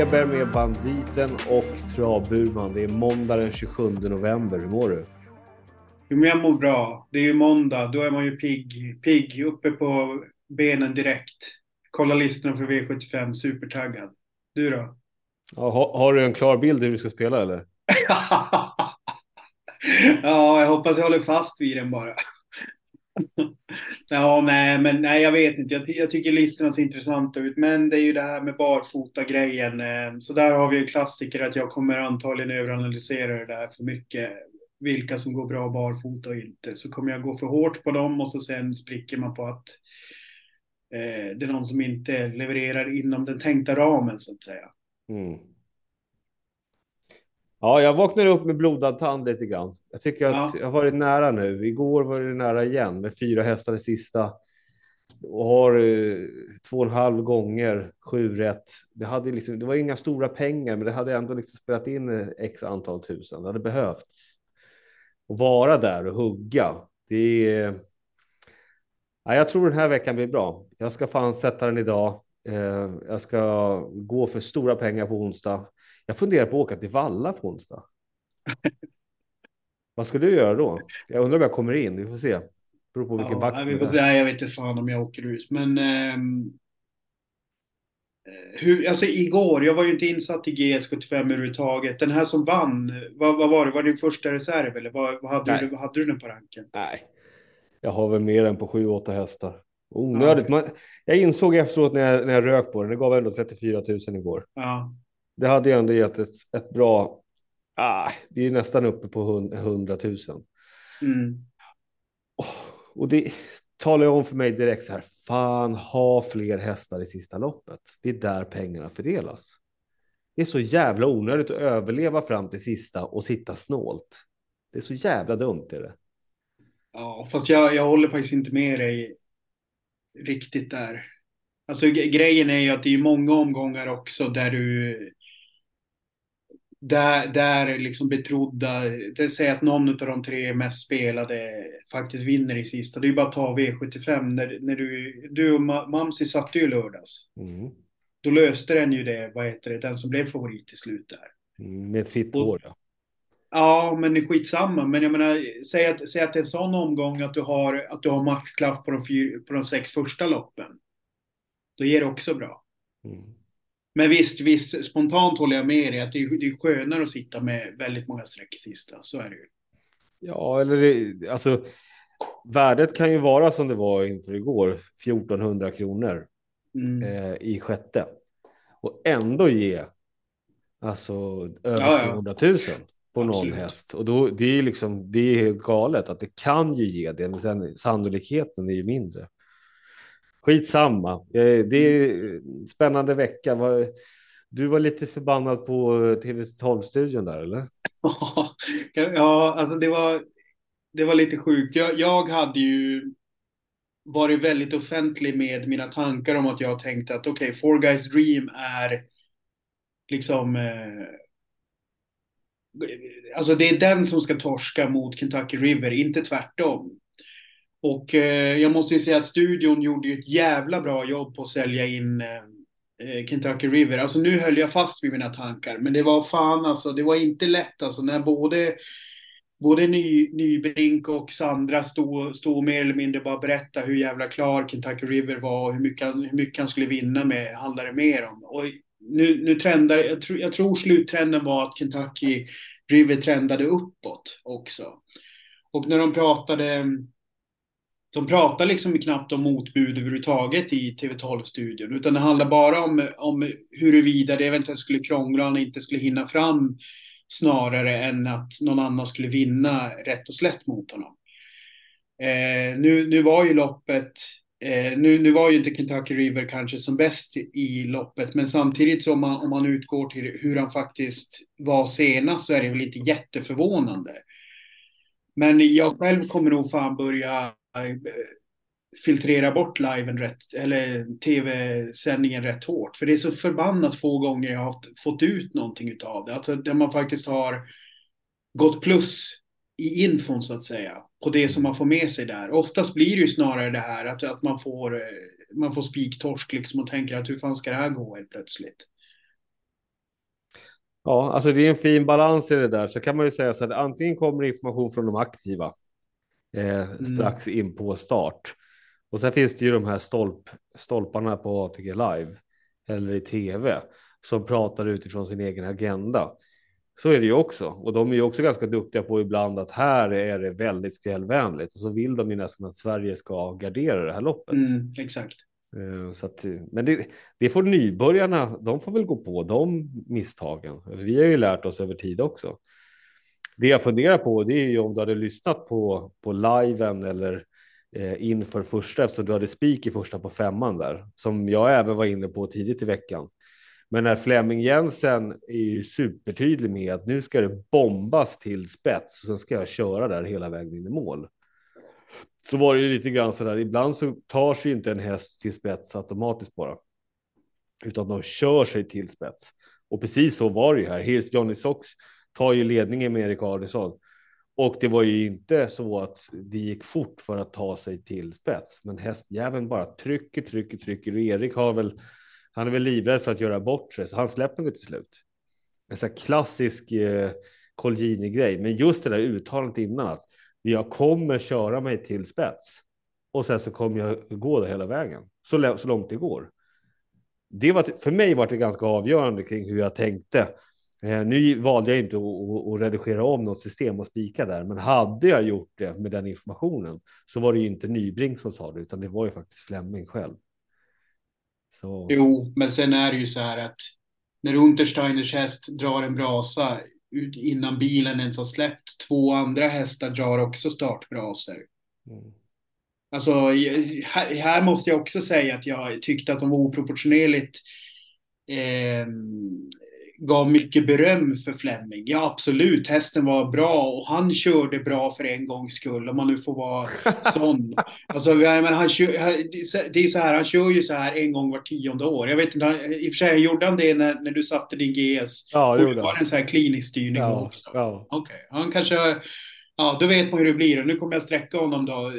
Travfeber med Banditen och Travburman. Det är måndag den 27 november. Hur mår du? Jo, men jag mår bra. Det är ju måndag. Då är man ju pigg. Pigg, uppe på benen direkt. Kolla listorna för V75, supertaggad. Du då? Ja, har, har, du en klar bild hur du ska spela eller? ja, jag hoppas jag håller fast vid den bara ja, nej, men nej, jag vet inte. Jag, jag, tycker listorna ser intressanta ut, men det är ju det här med barfota-grejen. Eh, så där har vi ju klassiker att jag kommer antagligen överanalysera det där för mycket. Vilka som går bra barfota och inte. Så kommer jag gå för hårt på dem och så sen spricker man på att eh, det är någon som inte levererar inom den tänkta ramen så att säga. Mm. Ja, jag vaknar upp med blodad tand lite grann. Jag tycker att ja. jag har varit nära nu. Igår var det nära igen med fyra hästar i sista och har eh, två och en halv gånger sju rätt. Det, hade liksom, det var inga stora pengar, men det hade ändå liksom spelat in eh, x antal tusen. Det hade behövts att vara där och hugga. Det är... Ja, jag tror den här veckan blir bra. Jag ska fan sätta den idag. Eh, jag ska gå för stora pengar på onsdag. Jag funderar på att åka till Valla på onsdag. Vad ska du göra då? Jag undrar om jag kommer in. Vi får se. Beror på vilken ja, vi får se. Jag vet inte fan om jag åker ut, men. Um, hur, alltså igår, jag var ju inte insatt i GS75 överhuvudtaget. Den här som vann, vad, vad var det? Var det din första reserv eller vad, vad hade, du, vad hade du den på ranken? Nej, jag har väl mer än på 7-8 hästar. Onödigt. Ja, okay. Man, jag insåg efteråt när jag, när jag rök på den, det gav ändå 34 000 igår. Ja det hade ju ändå gett ett, ett bra, ah, det är nästan uppe på 100 000. Mm. Och det talar jag om för mig direkt så här, fan ha fler hästar i sista loppet. Det är där pengarna fördelas. Det är så jävla onödigt att överleva fram till sista och sitta snålt. Det är så jävla dumt är det. Ja, fast jag, jag håller faktiskt inte med dig riktigt där. Alltså grejen är ju att det är många omgångar också där du där, där liksom betrodda, säger att någon av de tre mest spelade faktiskt vinner i sista. Det är ju bara att ta V75. När, när du, du och Mamsi satte ju lördags. Mm. Då löste den ju det, vad heter det, den som blev favorit till slut där. Mm, med ett fitt hår ja. Ja, men skitsamma. Men jag menar, säg att, säg att det är en sån omgång att du har, att du har maxklaff på de, fyr, på de sex första loppen. Då ger det också bra. Mm. Men visst, visst, spontant håller jag med dig att det är, det är skönare att sitta med väldigt många streck i sista. Så är det ju. Ja, eller det, alltså värdet kan ju vara som det var inför igår, 1400 kronor mm. eh, i sjätte. Och ändå ge alltså över ja, ja. 200 000 på någon Absolut. häst. Och då, det är liksom, det är galet att det kan ju ge det, men sen, sannolikheten är ju mindre. Skitsamma. Eh, det är spännande vecka. Du var lite förbannad på TV12-studion där, eller? ja, alltså det var, det var lite sjukt. Jag, jag hade ju varit väldigt offentlig med mina tankar om att jag tänkte att okej, okay, Four Guys Dream är liksom eh, Alltså det är den som ska torska mot Kentucky River, inte tvärtom. Och eh, jag måste ju säga att studion gjorde ju ett jävla bra jobb på att sälja in eh, eh, Kentucky River. Alltså nu höll jag fast vid mina tankar, men det var fan alltså, det var inte lätt alltså när både både Ny, Nybrink och Sandra stod, stod mer eller mindre bara berätta hur jävla klar Kentucky River var och hur mycket, hur mycket han skulle vinna med, handlade det mer om. Och nu, nu trendar, jag, tro, jag tror sluttrenden var att Kentucky River trendade uppåt också. Och när de pratade de pratar liksom knappt om motbud överhuvudtaget i TV12-studion, utan det handlar bara om, om huruvida det eventuellt skulle krångla och inte skulle hinna fram snarare än att någon annan skulle vinna rätt och slätt mot honom. Eh, nu, nu var ju loppet, eh, nu, nu var ju inte Kentucky River kanske som bäst i loppet, men samtidigt så om man, om man utgår till hur han faktiskt var senast så är det väl inte jätteförvånande. Men jag själv kommer nog fan börja Eh, filtrera bort liven rätt, eller tv-sändningen rätt hårt. För det är så förbannat få gånger jag har haft, fått ut någonting av det. Alltså där man faktiskt har gått plus i infon så att säga. På det som man får med sig där. Oftast blir det ju snarare det här att, att man får, eh, man får spiktorsk liksom och tänker att hur fan ska det här gå helt plötsligt. Ja, alltså det är en fin balans i det där. Så kan man ju säga så att antingen kommer information från de aktiva eh, mm. strax in på start. Och sen finns det ju de här stolp, stolparna på ATG Live eller i tv som pratar utifrån sin egen agenda. Så är det ju också. Och de är ju också ganska duktiga på ibland att här är det väldigt skrällvänligt. Och så vill de ju nästan att Sverige ska gardera det här loppet. Mm, exakt. Eh, så att, men det, det, får nybörjarna, de får väl gå på de misstagen. Vi har ju lärt oss över tid också. Det jag funderar på det är ju om du hade lyssnat på, på liven eller eh, inför första eftersom du hade spik i första på femman där som jag även var inne på tidigt i veckan. Men när Flemming Jensen är ju supertydlig med att nu ska det bombas till spets och sen ska jag köra där hela vägen in i mål. Så var det ju lite grann så där. Ibland så tar sig inte en häst till spets automatiskt bara, utan de kör sig till spets. Och precis så var det ju här. Here's Johnny Socks tar ju ledningen med Erik Adelsson. Och det var ju inte så att det gick fort för att ta sig till spets, men hästjäveln bara trycker, trycker, trycker. Och Erik har väl, han är väl livrädd för att göra bort sig, så han släpper det till slut. En sån här klassisk eh, Colgjini-grej, men just det där uttalandet innan att jag kommer köra mig till spets och sen så kommer jag gå där hela vägen så, så långt det går. Det var för mig var det ganska avgörande kring hur jag tänkte nu valde jag inte att, redigera om något system och spika där, men hade jag gjort det med den informationen så var det ju inte Nybrink som sa det, utan det var ju faktiskt Flemming själv. Så. Jo, men sen är det ju så här att när Untersteiners häst drar en brasa innan bilen ens har släppt, två andra hästar drar också startbrasor. Mm. Alltså, här, här, måste jag också säga att jag tyckte att de var oproportionerligt eh, gav mycket beröm för Fleming. Ja, absolut, hästen var bra och han körde bra för en gångs skull, om man nu får vara sån. Alltså, menar, han kör, det är så här, han kör ju så här en gång var tionde år. Jag vet inte, i och för sig gjorde han det när, när du satte din GS. Ja, det gjorde han. Var en så här klinisk styrning ja, också? Ja. Okej, okay. han kanske Ja, då vet man hur det blir och nu kommer jag sträcka honom då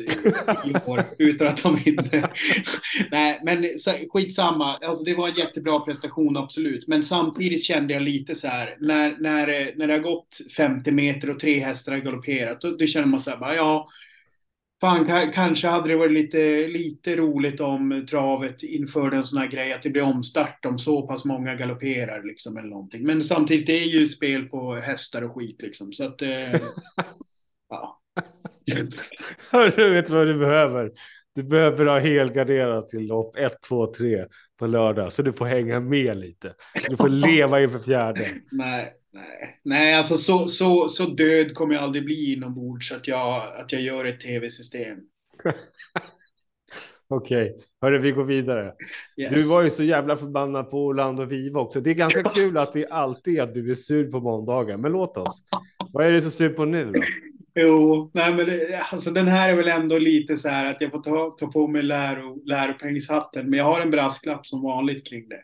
i år utan att han vinner. Nej, men skitsamma. Alltså, det var en jättebra prestation, absolut. Men samtidigt kände jag lite så här, när, när, när det har gått 50 meter och tre hästar har galopperat, då, då känner man så här, bara, ja, fan, kanske hade det varit lite, lite roligt om travet införde en sån här grej, att det blir omstart om så pass många galopperar liksom eller någonting. Men samtidigt, det är ju spel på hästar och skit liksom, så att eh, du vet vad du behöver. Du behöver ha helgarderat till lopp 1, 2, 3 på lördag så du får hänga med lite. Du får leva inför fjärde. Nej, nej, nej, alltså så, så, så död kommer jag aldrig bli inombords att jag, att jag gör ett tv-system. Okej, okay. hörru, vi går vidare. Yes. Du var ju så jävla förbannad på Orlando Viva också. Det är ganska kul att det alltid är att du är sur på måndagar, men låt oss. Vad är du så sur på nu då? Jo, nej men det, alltså den här är väl ändå lite så här att jag får ta, ta på mig läro, läropengshatten, men jag har en brasklapp som vanligt kring det.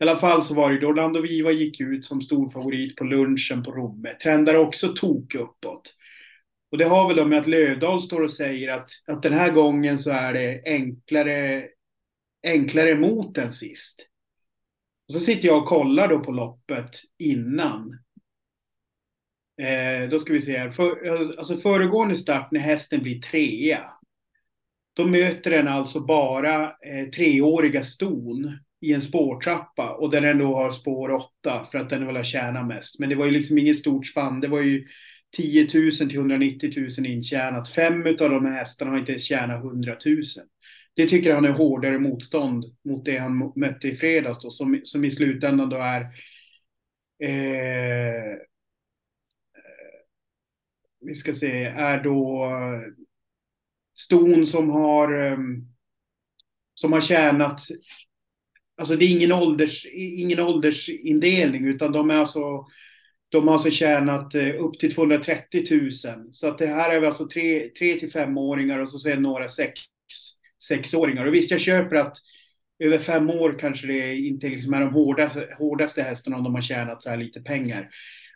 I alla fall så var det då Orlando Viva gick ut som stor favorit på lunchen på Romme. Trendar också tok uppåt. Och det har väl då med att Lövdahl står och säger att, att den här gången så är det enklare, enklare mot än sist. Och så sitter jag och kollar då på loppet innan. Eh, då ska vi se här. För, alltså föregående start när hästen blir trea. Då möter den alltså bara eh, treåriga ston i en spårtrappa och där den då har spår åtta för att den vill ha tjäna mest. Men det var ju liksom inget stort spann. Det var ju 10 000 till 190 000 intjänat. Fem av de här hästarna har inte tjänat 100 000. Det tycker han är hårdare motstånd mot det han mötte i fredags då, som, som i slutändan då är eh, vi ska se, är då ston som har ehm, som har tjänat Alltså det är ingen, ålders, ingen åldersindelning utan de är alltså de har alltså tjänat eh, upp till 230 000. Så att det här är alltså 3 till 5-åringar och så sen några 6 sexåringar. Och visst, jag köper att över fem år kanske det inte liksom är de hårdaste, hårdaste hästarna om de har tjänat så här lite pengar.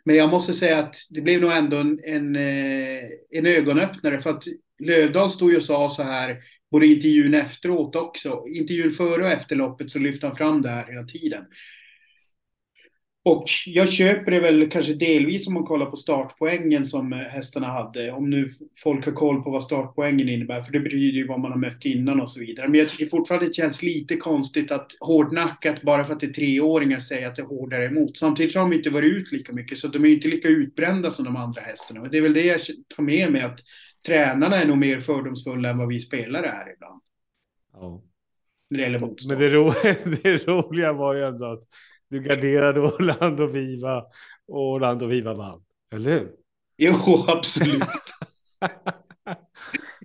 Men jag måste säga att det blev nog ändå en, en, eh, en ögonöppnare för att Lövdahl stod ju och sa så här, både i intervjun efteråt också, intervjun före och efter loppet så lyfte han fram det här hela tiden. Och jag köper det väl kanske delvis om man kollar på startpoängen som hästarna hade. Om nu folk har koll på vad startpoängen innebär, för det betyder ju vad man har mött innan och så vidare. Men jag tycker fortfarande det känns lite konstigt att hårdnackat, bara för att det är treåringar, säger att det är hårdare emot. Samtidigt har de inte varit ut lika mycket, så de är inte lika utbrända som de andra hästarna. Och det är väl det jag tar med mig, att tränarna är nog mer fördomsfulla än vad vi spelare är ibland. Ja. När det gäller motstånd. Men det, ro det roliga var ju ändå att du garderade Orlando Viva och Orlando Viva vann. Eller hur? Jo, absolut.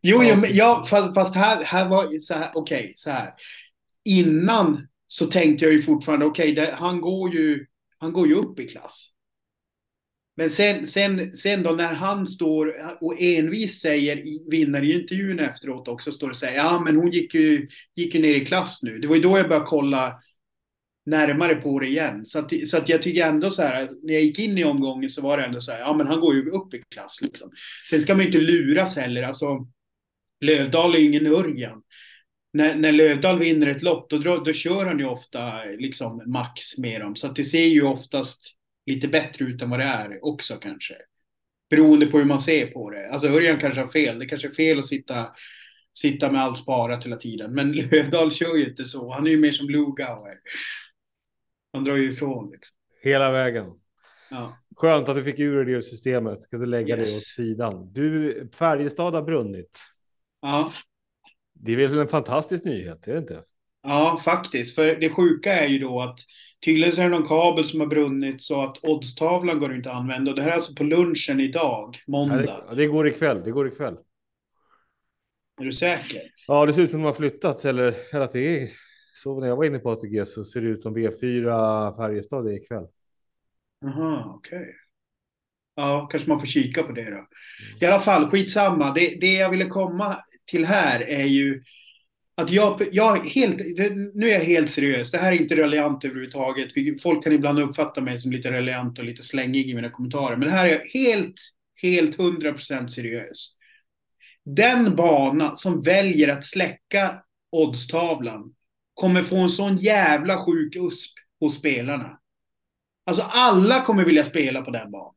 jo, ja, ja, fast, fast här, här var så här, okej, okay, så här. Innan så tänkte jag ju fortfarande, okej, okay, han går ju, han går ju upp i klass. Men sen, sen, sen då när han står och envis säger i vinnarintervjun efteråt också, står och säger, ja men hon gick ju, gick ju ner i klass nu. Det var ju då jag började kolla närmare på det igen. Så att, så att jag tycker ändå så här, när jag gick in i omgången så var det ändå så här, ja men han går ju upp i klass liksom. Sen ska man ju inte luras heller, alltså Lövdal är ju ingen Örjan. När, när Lövdal vinner ett lopp, då, då kör han ju ofta liksom max med dem. Så att det ser ju oftast lite bättre ut än vad det är också kanske. Beroende på hur man ser på det. Alltså Örjan kanske har fel. Det kanske är fel att sitta, sitta med allt sparat hela tiden. Men Lövdahl kör ju inte så. Han är ju mer som Lugauer. Han drar ju ifrån liksom. Hela vägen. Ja. Skönt att du fick ur det systemet. Ska du lägga yes. det åt sidan. Du, Färjestad har brunnit. Ja. Det är väl en fantastisk nyhet, är det inte? Ja, faktiskt. För det sjuka är ju då att tydligen är det någon kabel som har brunnit så att oddstavlan går inte att använda. Och det här är alltså på lunchen idag, måndag. Ja, det, det går ikväll. Det går ikväll. Är du säker? Ja, det ser ut som de har flyttats eller, eller att det är så när jag var inne på ATG så ser det ut som V4 Färjestad är ikväll. Jaha, okej. Okay. Ja, kanske man får kika på det då. I alla fall, skitsamma. Det, det jag ville komma till här är ju att jag, jag helt, nu är jag helt seriös. Det här är inte reliant överhuvudtaget. Folk kan ibland uppfatta mig som lite reliant och lite slängig i mina kommentarer. Men här är jag helt, helt hundra procent seriös. Den bana som väljer att släcka oddstavlan kommer få en sån jävla sjuk USP hos spelarna. Alltså alla kommer vilja spela på den banan.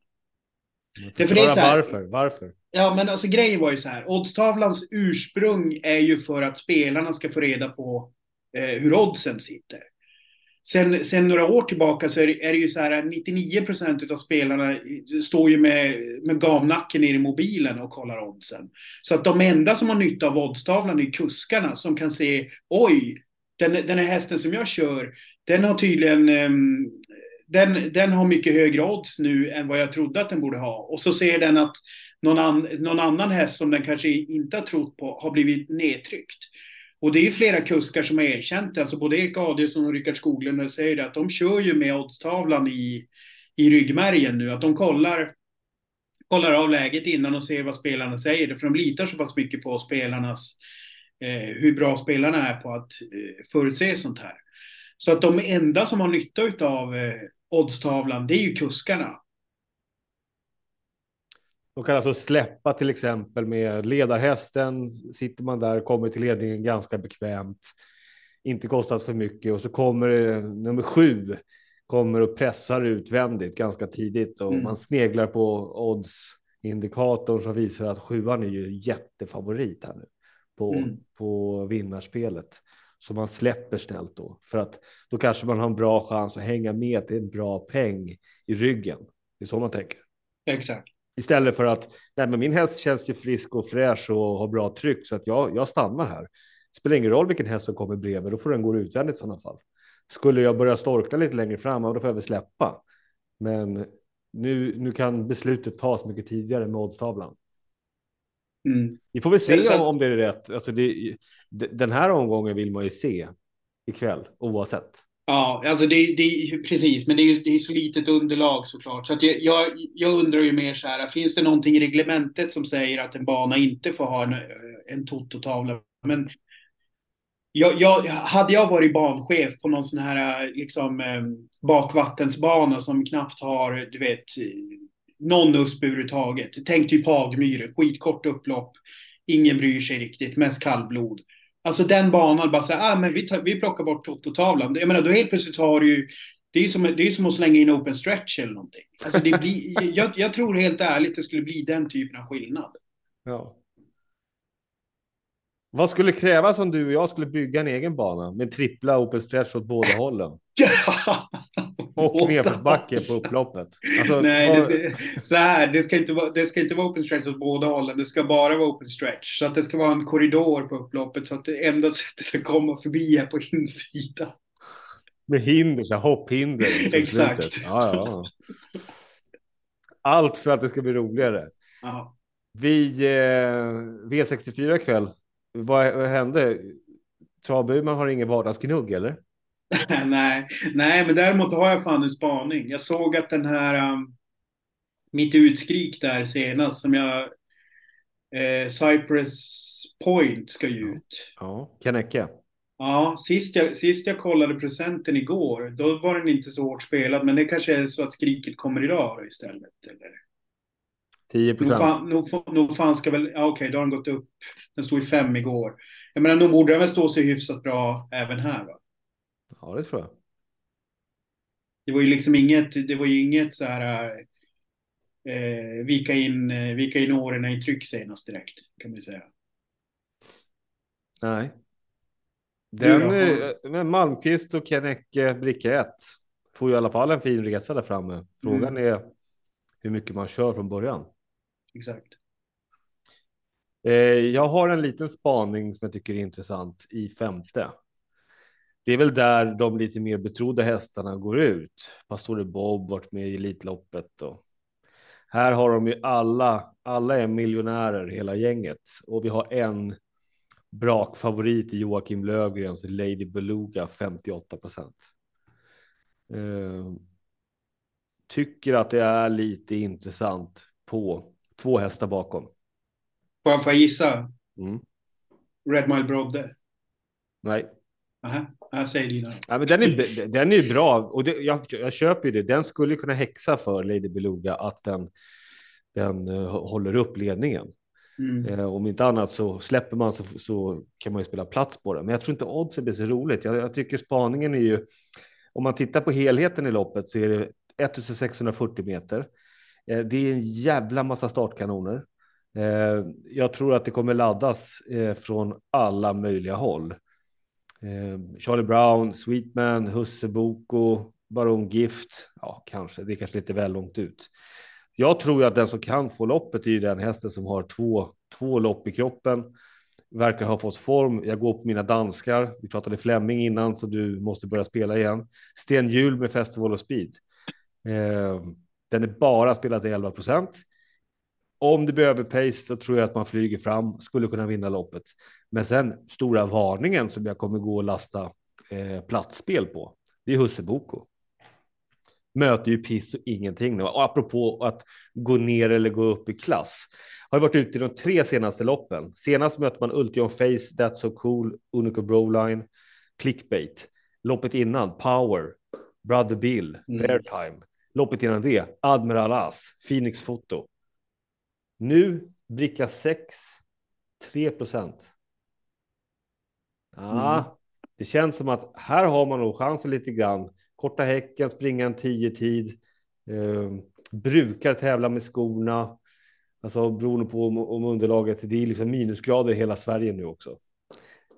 Det, för det är så här, varför? Varför? Ja, men alltså grejen var ju så här. Oddstavlans ursprung är ju för att spelarna ska få reda på eh, hur oddsen sitter. Sen, sen några år tillbaka så är det, är det ju så här 99 procent av spelarna står ju med, med gamnacken ner i mobilen och kollar oddsen. Så att de enda som har nytta av oddstavlan är kuskarna som kan se oj, den, den här hästen som jag kör, den har tydligen um, den, den har mycket högre odds nu än vad jag trodde att den borde ha. Och så ser den att någon, an, någon annan häst som den kanske inte har trott på har blivit nedtryckt. Och det är flera kuskar som har erkänt det. Alltså både Erik Adielsson och Rickard Skoglund säger det, att de kör ju med oddstavlan i, i ryggmärgen nu. Att de kollar, kollar av läget innan och ser vad spelarna säger. För de litar så pass mycket på spelarnas eh, hur bra spelarna är på att eh, förutse sånt här. Så att de enda som har nytta av eh, oddstavlan, det är ju kuskarna. De kan alltså släppa till exempel med ledarhästen. Sitter man där, kommer till ledningen ganska bekvämt. Inte kostat för mycket och så kommer eh, nummer sju kommer och pressar utvändigt ganska tidigt och mm. man sneglar på odds-indikatorn som visar att sjuan är ju jättefavorit här nu på, mm. på vinnarspelet. Så man släpper snällt då för att då kanske man har en bra chans att hänga med till en bra peng i ryggen. Det är så man tänker. Exakt. Istället för att nej, men min häst känns ju frisk och fräsch och har bra tryck så att jag, jag stannar här. Det spelar ingen roll vilken häst som kommer bredvid, då får den gå utvändigt i sådana fall. Skulle jag börja storkna lite längre fram, då får jag väl släppa. Men nu, nu kan beslutet tas mycket tidigare med oddstavlan. Mm. Vi får väl se så... om det är rätt. Alltså det, den här omgången vill man ju se ikväll oavsett. Ja, alltså det, det precis, men det är, det är så litet underlag såklart. Så att jag, jag, jag, undrar ju mer så här, finns det någonting i reglementet som säger att en bana inte får ha en, en tototavla? Men jag, jag, hade jag varit banchef på någon sån här liksom, eh, bakvattensbana som knappt har, du vet, någon USP överhuvudtaget. Tänk typ Hagmyre, skitkort upplopp, ingen bryr sig riktigt, mest kallblod. Alltså den banan, bara så här, ah, men vi, tar, vi plockar bort tototavlan. Jag menar, då helt plötsligt har du ju det är som, det är som att slänga in open stretch eller någonting. Alltså det blir, jag, jag tror helt ärligt det skulle bli den typen av skillnad. Ja. Vad skulle krävas om du och jag skulle bygga en egen bana med trippla open stretch åt båda hållen? och nedförsbacke på upploppet. Alltså, Nej, det ska, så här, det ska, inte vara, det ska inte vara open stretch åt båda hållen. Det ska bara vara open stretch. Så att det ska vara en korridor på upploppet så att det enda sättet att komma förbi är på insidan. Med hinder, så hopphinder. Liksom, Exakt. Ja, ja. Allt för att det ska bli roligare. Aha. Vi eh, V64 ikväll. Vad, vad hände? Travburman har ingen vardagsgnugg eller? nej, nej, men däremot har jag fan en spaning. Jag såg att den här um, mitt utskrik där senast som jag eh, Cypress Point ska ju ut. Ja, Kanecke. Ja, sist jag, sist jag kollade procenten igår, då var den inte så hårt spelad, men det kanske är så att skriket kommer idag istället. Eller? 10 procent. Nog, fan, nog, nog fan ska väl, ja, okej, okay, då har den gått upp. Den stod i fem igår. Jag menar, nog borde den väl stå sig hyfsat bra även här va? Ja, det tror jag. Det var ju liksom inget, det var ju inget så här eh, vika in, vika in åren i tryck senast direkt, kan man säga. Nej. Den, eh, med Malmqvist och Kennecke bricka 1 får ju i alla fall en fin resa där framme. Frågan mm. är hur mycket man kör från början. Exakt. Eh, jag har en liten spaning som jag tycker är intressant i femte. Det är väl där de lite mer betrodda hästarna går ut. Pastore Bob varit med i Elitloppet och här har de ju alla. Alla är miljonärer hela gänget och vi har en brakfavorit i Joakim Lövgrens Lady Beluga 58 procent. Eh, tycker att det är lite intressant på två hästar bakom. Får jag, får jag gissa? Mm. Red Mile Brodde? Nej. Aha, jag säger dina. Ja, men den, är, den är bra och det, jag, jag köper ju det. Den skulle kunna häxa för Lady Beluga att den, den uh, håller upp ledningen. Mm. Eh, om inte annat så släpper man så, så kan man ju spela plats på det. Men jag tror inte oddsen blir så roligt. Jag, jag, tycker spaningen är ju, om man tittar på helheten i loppet så är det 1640 meter. Eh, det är en jävla massa startkanoner. Eh, jag tror att det kommer laddas eh, från alla möjliga håll. Charlie Brown, Sweetman, Husseboko, Baron Gift. Ja, kanske. Det är kanske lite väl långt ut. Jag tror ju att den som kan få loppet är den hästen som har två, två lopp i kroppen. Verkar ha fått form. Jag går på mina danskar. Vi pratade Flemming innan så du måste börja spela igen. Stenhjul med Festival of Speed. Eh, den är bara spelat till 11 procent. Om det behöver pace så tror jag att man flyger fram, skulle kunna vinna loppet. Men sen stora varningen som jag kommer gå och lasta eh, platsspel på, det är Husseboko möter ju piss och ingenting. Och apropå att gå ner eller gå upp i klass. Har varit ute i de tre senaste loppen. Senast mötte man Ultion Face, That's So Cool, Unico Broline, Clickbait. Loppet innan, Power, Brother Bill, mm. Bear Time. Loppet innan det, Admiral As, Phoenix Foto. Nu bricka 6, 3 procent. Ja, mm. det känns som att här har man nog chansen lite grann korta häcken, springa en tio tid. Eh, brukar tävla med skorna. Alltså beroende på om, om underlaget. Det är liksom minusgrader i hela Sverige nu också.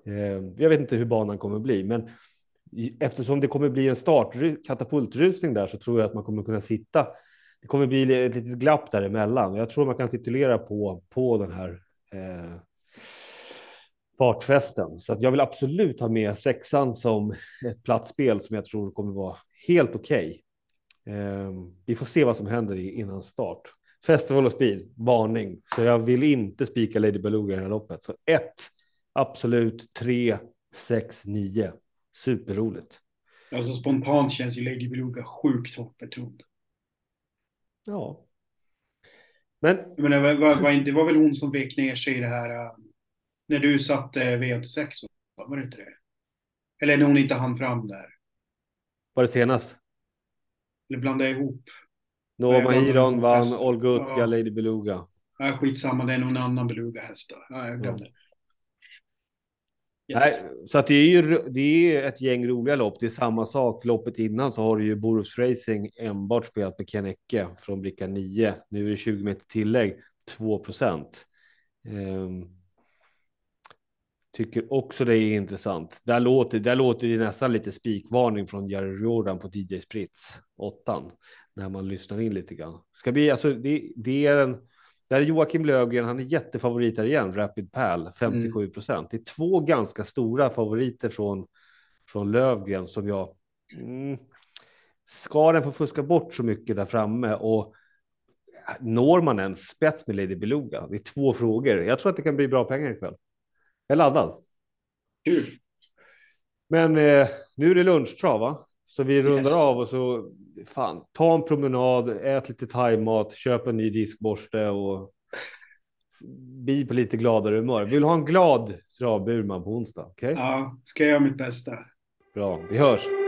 Eh, jag vet inte hur banan kommer bli, men eftersom det kommer bli en start katapultrusning där så tror jag att man kommer kunna sitta. Det kommer bli ett litet glapp däremellan. Jag tror man kan titulera på på den här eh, fartfesten. Så att jag vill absolut ha med sexan som ett platsspel som jag tror kommer vara helt okej. Okay. Eh, vi får se vad som händer innan start. Festival och Speed, varning. Så jag vill inte spika Lady Beluga i det här loppet. Så 1, absolut, tre, sex, nio. Superroligt. Alltså spontant känns ju Lady Beluga sjukt hoppbetrodd. Ja. Men... Jag menar, var, var, det var väl hon som vek ner sig i det här när du satte V86, var det inte det? Eller när hon inte hann fram där? Var det senast? Eller blandade jag ihop? Nova Hiron vann, Olga Utka, ja. Lady Beluga. Ja, skitsamma, det är någon annan Beluga-häst. Ja, jag glömde. Ja. Yes. Nej, så att det är ju det är ett gäng roliga lopp. Det är samma sak. Loppet innan så har du ju Borups Racing enbart spelat med Ken Ecke från bricka 9. Nu är det 20 meter tillägg, 2 procent. Um, tycker också det är intressant. Där låter, där låter det nästan lite spikvarning från Jerry Jordan på DJ Spritz, åttan, när man lyssnar in lite grann. Ska bli, alltså, det, det är en där är Joakim Löfgren, han är jättefavorit här igen, Rapid Pal, 57 procent. Mm. Det är två ganska stora favoriter från, från Lövgren som jag... Mm, ska den få fuska bort så mycket där framme och når man en spets med Lady Beluga? Det är två frågor. Jag tror att det kan bli bra pengar ikväll. Jag är laddad. Kul. Men eh, nu är det lunchtrav, va? Så vi rundar yes. av och så fan, ta en promenad, ät lite thaimat, köp en ny diskborste och bli på lite gladare humör. Vill du ha en glad travburman på onsdag? Okay? Ja, ska jag göra mitt bästa. Bra, vi hörs.